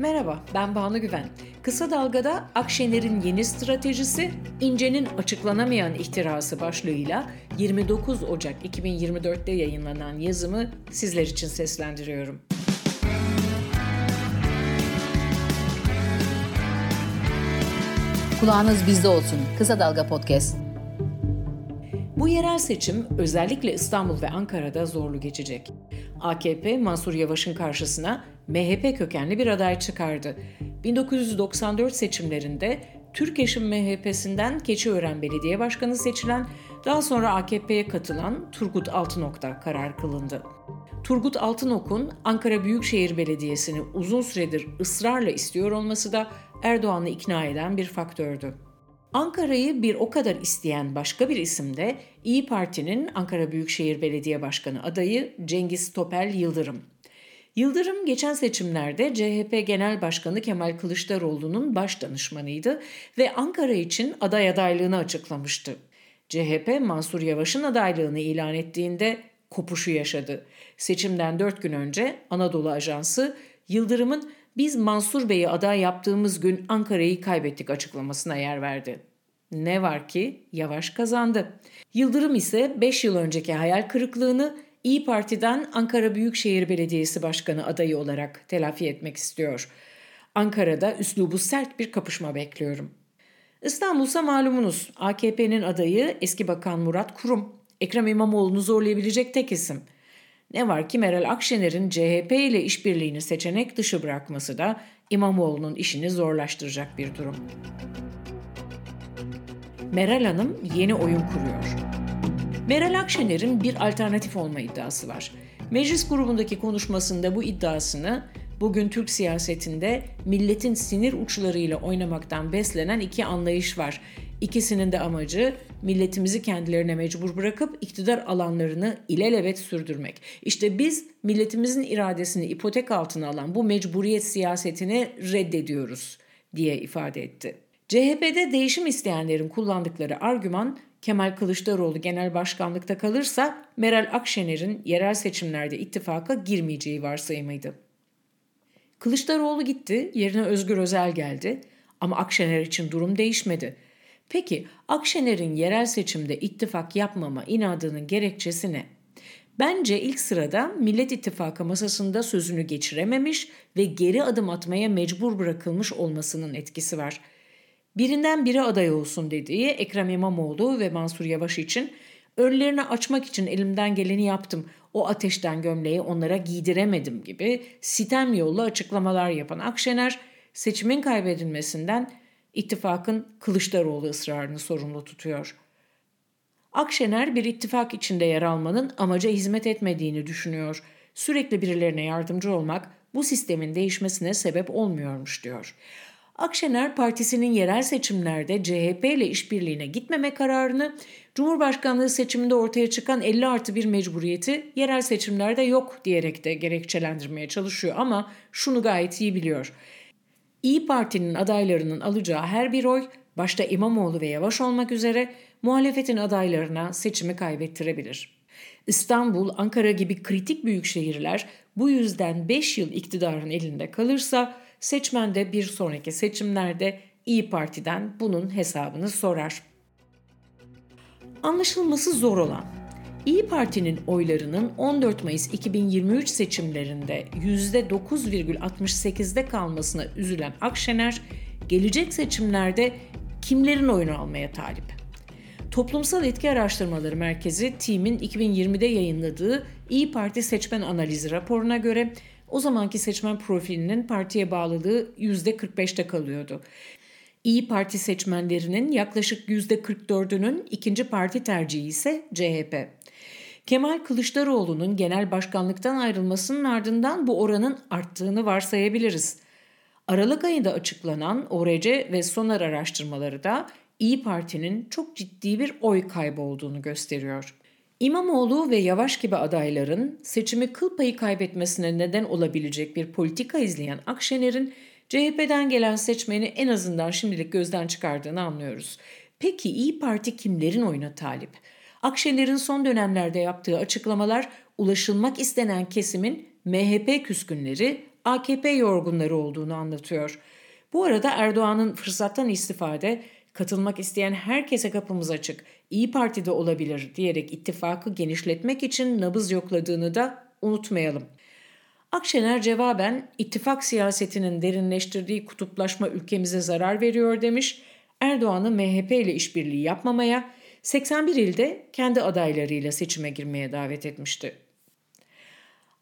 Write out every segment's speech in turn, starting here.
Merhaba, ben Banu Güven. Kısa Dalga'da Akşener'in yeni stratejisi, İnce'nin açıklanamayan ihtirası başlığıyla 29 Ocak 2024'te yayınlanan yazımı sizler için seslendiriyorum. Kulağınız bizde olsun. Kısa Dalga Podcast. Bu yerel seçim özellikle İstanbul ve Ankara'da zorlu geçecek. AKP Mansur Yavaş'ın karşısına MHP kökenli bir aday çıkardı. 1994 seçimlerinde Türkeş'in MHP'sinden Keçiören Belediye Başkanı seçilen, daha sonra AKP'ye katılan Turgut Altınok'ta karar kılındı. Turgut Altınok'un Ankara Büyükşehir Belediyesi'ni uzun süredir ısrarla istiyor olması da Erdoğan'ı ikna eden bir faktördü. Ankara'yı bir o kadar isteyen başka bir isim de İyi Parti'nin Ankara Büyükşehir Belediye Başkanı adayı Cengiz Topel Yıldırım. Yıldırım geçen seçimlerde CHP Genel Başkanı Kemal Kılıçdaroğlu'nun baş danışmanıydı ve Ankara için aday adaylığını açıklamıştı. CHP Mansur Yavaş'ın adaylığını ilan ettiğinde kopuşu yaşadı. Seçimden dört gün önce Anadolu Ajansı Yıldırım'ın biz Mansur Bey'i aday yaptığımız gün Ankara'yı kaybettik açıklamasına yer verdi. Ne var ki Yavaş kazandı. Yıldırım ise 5 yıl önceki hayal kırıklığını İyi Parti'den Ankara Büyükşehir Belediyesi Başkanı adayı olarak telafi etmek istiyor. Ankara'da üslubu sert bir kapışma bekliyorum. İstanbul'sa malumunuz AKP'nin adayı eski bakan Murat Kurum. Ekrem İmamoğlu'nu zorlayabilecek tek isim. Ne var ki Meral Akşener'in CHP ile işbirliğini seçenek dışı bırakması da İmamoğlu'nun işini zorlaştıracak bir durum. Meral Hanım yeni oyun kuruyor. Meral Akşener'in bir alternatif olma iddiası var. Meclis grubundaki konuşmasında bu iddiasını bugün Türk siyasetinde milletin sinir uçlarıyla oynamaktan beslenen iki anlayış var. İkisinin de amacı milletimizi kendilerine mecbur bırakıp iktidar alanlarını ilelebet sürdürmek. İşte biz milletimizin iradesini ipotek altına alan bu mecburiyet siyasetini reddediyoruz diye ifade etti. CHP'de değişim isteyenlerin kullandıkları argüman Kemal Kılıçdaroğlu genel başkanlıkta kalırsa Meral Akşener'in yerel seçimlerde ittifaka girmeyeceği varsayımıydı. Kılıçdaroğlu gitti, yerine Özgür Özel geldi ama Akşener için durum değişmedi. Peki Akşener'in yerel seçimde ittifak yapmama inadının gerekçesi ne? Bence ilk sırada Millet İttifakı masasında sözünü geçirememiş ve geri adım atmaya mecbur bırakılmış olmasının etkisi var. Birinden biri aday olsun dediği Ekrem İmamoğlu ve Mansur Yavaş için önlerini açmak için elimden geleni yaptım. O ateşten gömleği onlara giydiremedim gibi sitem yollu açıklamalar yapan Akşener seçimin kaybedilmesinden ittifakın Kılıçdaroğlu ısrarını sorumlu tutuyor. Akşener bir ittifak içinde yer almanın amaca hizmet etmediğini düşünüyor. Sürekli birilerine yardımcı olmak bu sistemin değişmesine sebep olmuyormuş diyor. Akşener partisinin yerel seçimlerde CHP ile işbirliğine gitmeme kararını Cumhurbaşkanlığı seçiminde ortaya çıkan 50 artı bir mecburiyeti yerel seçimlerde yok diyerek de gerekçelendirmeye çalışıyor ama şunu gayet iyi biliyor. İyi Parti'nin adaylarının alacağı her bir oy başta İmamoğlu ve Yavaş olmak üzere muhalefetin adaylarına seçimi kaybettirebilir. İstanbul, Ankara gibi kritik büyük şehirler bu yüzden 5 yıl iktidarın elinde kalırsa seçmen de bir sonraki seçimlerde İyi Parti'den bunun hesabını sorar. Anlaşılması zor olan İyi Parti'nin oylarının 14 Mayıs 2023 seçimlerinde %9,68'de kalmasına üzülen Akşener, gelecek seçimlerde kimlerin oyunu almaya talip? Toplumsal Etki Araştırmaları Merkezi TİM'in 2020'de yayınladığı İyi Parti seçmen analizi raporuna göre o zamanki seçmen profilinin partiye bağlılığı %45'te kalıyordu. İyi Parti seçmenlerinin yaklaşık %44'ünün ikinci parti tercihi ise CHP. Kemal Kılıçdaroğlu'nun genel başkanlıktan ayrılmasının ardından bu oranın arttığını varsayabiliriz. Aralık ayında açıklanan ORC ve Sonar araştırmaları da İyi Parti'nin çok ciddi bir oy kaybı olduğunu gösteriyor. İmamoğlu ve Yavaş gibi adayların seçimi kıl payı kaybetmesine neden olabilecek bir politika izleyen Akşener'in CHP'den gelen seçmeni en azından şimdilik gözden çıkardığını anlıyoruz. Peki İyi Parti kimlerin oyuna talip? Akşener'in son dönemlerde yaptığı açıklamalar ulaşılmak istenen kesimin MHP küskünleri, AKP yorgunları olduğunu anlatıyor. Bu arada Erdoğan'ın fırsattan istifade katılmak isteyen herkese kapımız açık, İyi Parti'de olabilir diyerek ittifakı genişletmek için nabız yokladığını da unutmayalım. Akşener cevaben ittifak siyasetinin derinleştirdiği kutuplaşma ülkemize zarar veriyor demiş. Erdoğan'ı MHP ile işbirliği yapmamaya, 81 ilde kendi adaylarıyla seçime girmeye davet etmişti.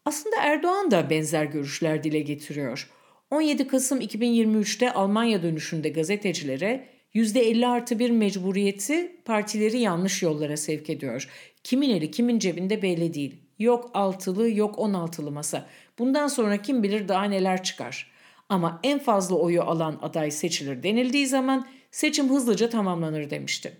Aslında Erdoğan da benzer görüşler dile getiriyor. 17 Kasım 2023'te Almanya dönüşünde gazetecilere %50 artı bir mecburiyeti partileri yanlış yollara sevk ediyor. Kimin eli kimin cebinde belli değil. Yok altılı yok on altılı masa. Bundan sonra kim bilir daha neler çıkar. Ama en fazla oyu alan aday seçilir denildiği zaman seçim hızlıca tamamlanır demişti.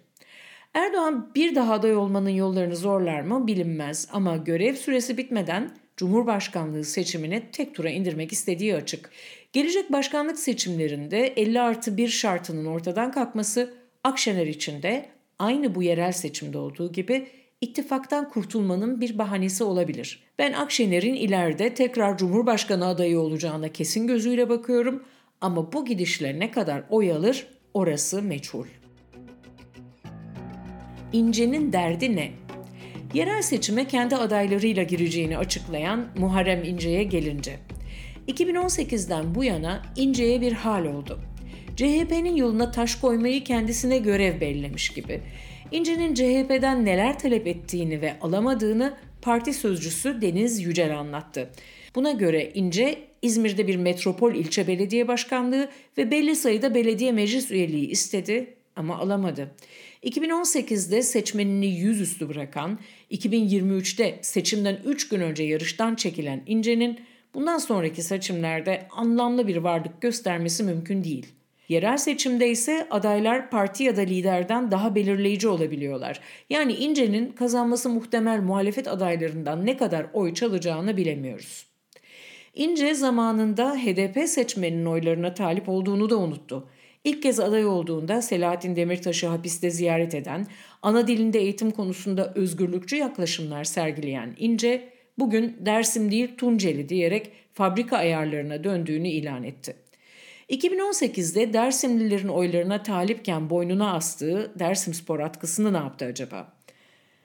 Erdoğan bir daha aday olmanın yollarını zorlar mı bilinmez ama görev süresi bitmeden Cumhurbaşkanlığı seçimini tek tura indirmek istediği açık. Gelecek başkanlık seçimlerinde 50 artı 1 şartının ortadan kalkması Akşener için de aynı bu yerel seçimde olduğu gibi ittifaktan kurtulmanın bir bahanesi olabilir. Ben Akşener'in ileride tekrar Cumhurbaşkanı adayı olacağına kesin gözüyle bakıyorum ama bu gidişle ne kadar oy alır orası meçhul. İnce'nin derdi ne? Yerel seçime kendi adaylarıyla gireceğini açıklayan Muharrem İnce'ye gelince. 2018'den bu yana İnce'ye bir hal oldu. CHP'nin yoluna taş koymayı kendisine görev bellemiş gibi. İnce'nin CHP'den neler talep ettiğini ve alamadığını parti sözcüsü Deniz Yücel anlattı. Buna göre İnce, İzmir'de bir metropol ilçe belediye başkanlığı ve belli sayıda belediye meclis üyeliği istedi ama alamadı. 2018'de seçmenini yüzüstü bırakan, 2023'te seçimden 3 gün önce yarıştan çekilen İnce'nin bundan sonraki seçimlerde anlamlı bir varlık göstermesi mümkün değil. Yerel seçimde ise adaylar parti ya da liderden daha belirleyici olabiliyorlar. Yani İnce'nin kazanması muhtemel muhalefet adaylarından ne kadar oy çalacağını bilemiyoruz. İnce zamanında HDP seçmeninin oylarına talip olduğunu da unuttu. İlk kez aday olduğunda Selahattin Demirtaş'ı hapiste ziyaret eden, ana dilinde eğitim konusunda özgürlükçü yaklaşımlar sergileyen İnce, bugün Dersim değil Tunceli diyerek fabrika ayarlarına döndüğünü ilan etti. 2018'de Dersimlilerin oylarına talipken boynuna astığı Dersim Spor atkısını ne yaptı acaba?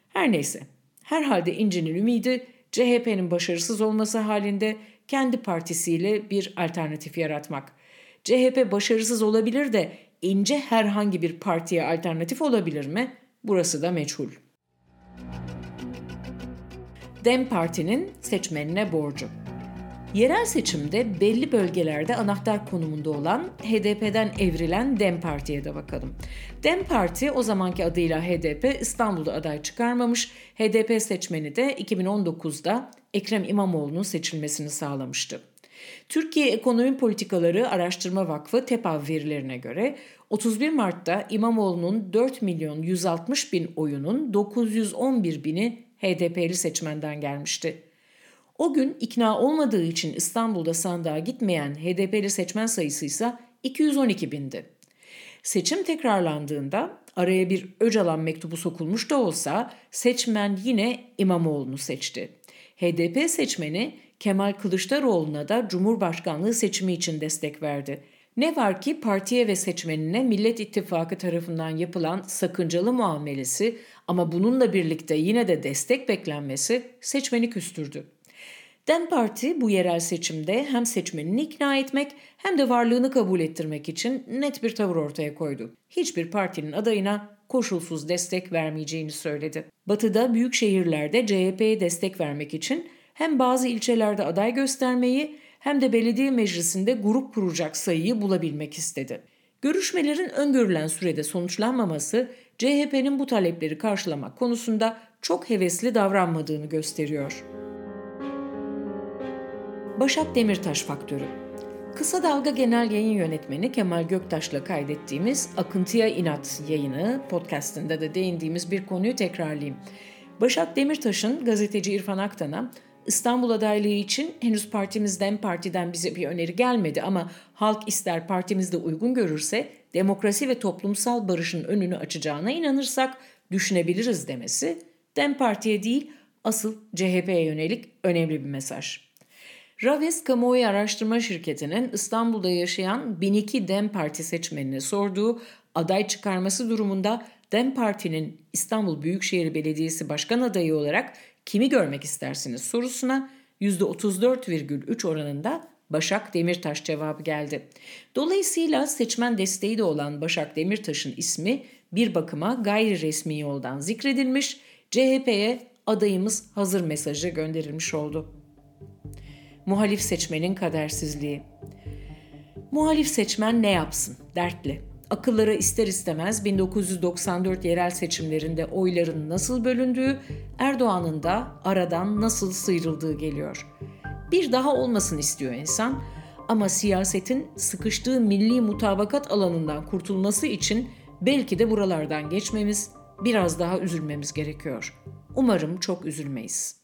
Her neyse, herhalde İnce'nin ümidi CHP'nin başarısız olması halinde kendi partisiyle bir alternatif yaratmak. CHP başarısız olabilir de İnce herhangi bir partiye alternatif olabilir mi? Burası da meçhul. Dem Parti'nin seçmenine borcu. Yerel seçimde belli bölgelerde anahtar konumunda olan HDP'den evrilen DEM Parti'ye de bakalım. DEM Parti o zamanki adıyla HDP İstanbul'da aday çıkarmamış, HDP seçmeni de 2019'da Ekrem İmamoğlu'nun seçilmesini sağlamıştı. Türkiye Ekonomi Politikaları Araştırma Vakfı TEPAV verilerine göre 31 Mart'ta İmamoğlu'nun 4 milyon 160 bin oyunun 911 bini HDP'li seçmenden gelmişti. O gün ikna olmadığı için İstanbul'da sandığa gitmeyen HDP'li seçmen sayısı ise 212 bindi. Seçim tekrarlandığında araya bir Öcalan mektubu sokulmuş da olsa seçmen yine İmamoğlu'nu seçti. HDP seçmeni Kemal Kılıçdaroğlu'na da Cumhurbaşkanlığı seçimi için destek verdi. Ne var ki partiye ve seçmenine Millet İttifakı tarafından yapılan sakıncalı muamelesi ama bununla birlikte yine de destek beklenmesi seçmeni küstürdü. Dem Parti bu yerel seçimde hem seçmenini ikna etmek hem de varlığını kabul ettirmek için net bir tavır ortaya koydu. Hiçbir partinin adayına koşulsuz destek vermeyeceğini söyledi. Batı'da büyük şehirlerde CHP'ye destek vermek için hem bazı ilçelerde aday göstermeyi hem de belediye meclisinde grup kuracak sayıyı bulabilmek istedi. Görüşmelerin öngörülen sürede sonuçlanmaması CHP'nin bu talepleri karşılamak konusunda çok hevesli davranmadığını gösteriyor. Başak Demirtaş faktörü Kısa Dalga Genel Yayın Yönetmeni Kemal Göktaş'la kaydettiğimiz Akıntıya İnat yayını podcastinde de değindiğimiz bir konuyu tekrarlayayım. Başak Demirtaş'ın gazeteci İrfan Aktan'a İstanbul adaylığı için henüz partimizden partiden bize bir öneri gelmedi ama halk ister partimizde uygun görürse demokrasi ve toplumsal barışın önünü açacağına inanırsak düşünebiliriz demesi Dem Parti'ye değil asıl CHP'ye yönelik önemli bir mesaj. Raves Kamuoyu Araştırma Şirketi'nin İstanbul'da yaşayan 1002 DEM Parti seçmenine sorduğu aday çıkarması durumunda DEM Parti'nin İstanbul Büyükşehir Belediyesi Başkan adayı olarak kimi görmek istersiniz sorusuna %34,3 oranında Başak Demirtaş cevabı geldi. Dolayısıyla seçmen desteği de olan Başak Demirtaş'ın ismi bir bakıma gayri resmi yoldan zikredilmiş, CHP'ye adayımız hazır mesajı gönderilmiş oldu. Muhalif seçmenin kadersizliği. Muhalif seçmen ne yapsın? Dertli. Akıllara ister istemez 1994 yerel seçimlerinde oyların nasıl bölündüğü, Erdoğan'ın da aradan nasıl sıyrıldığı geliyor. Bir daha olmasın istiyor insan ama siyasetin sıkıştığı milli mutabakat alanından kurtulması için belki de buralardan geçmemiz, biraz daha üzülmemiz gerekiyor. Umarım çok üzülmeyiz.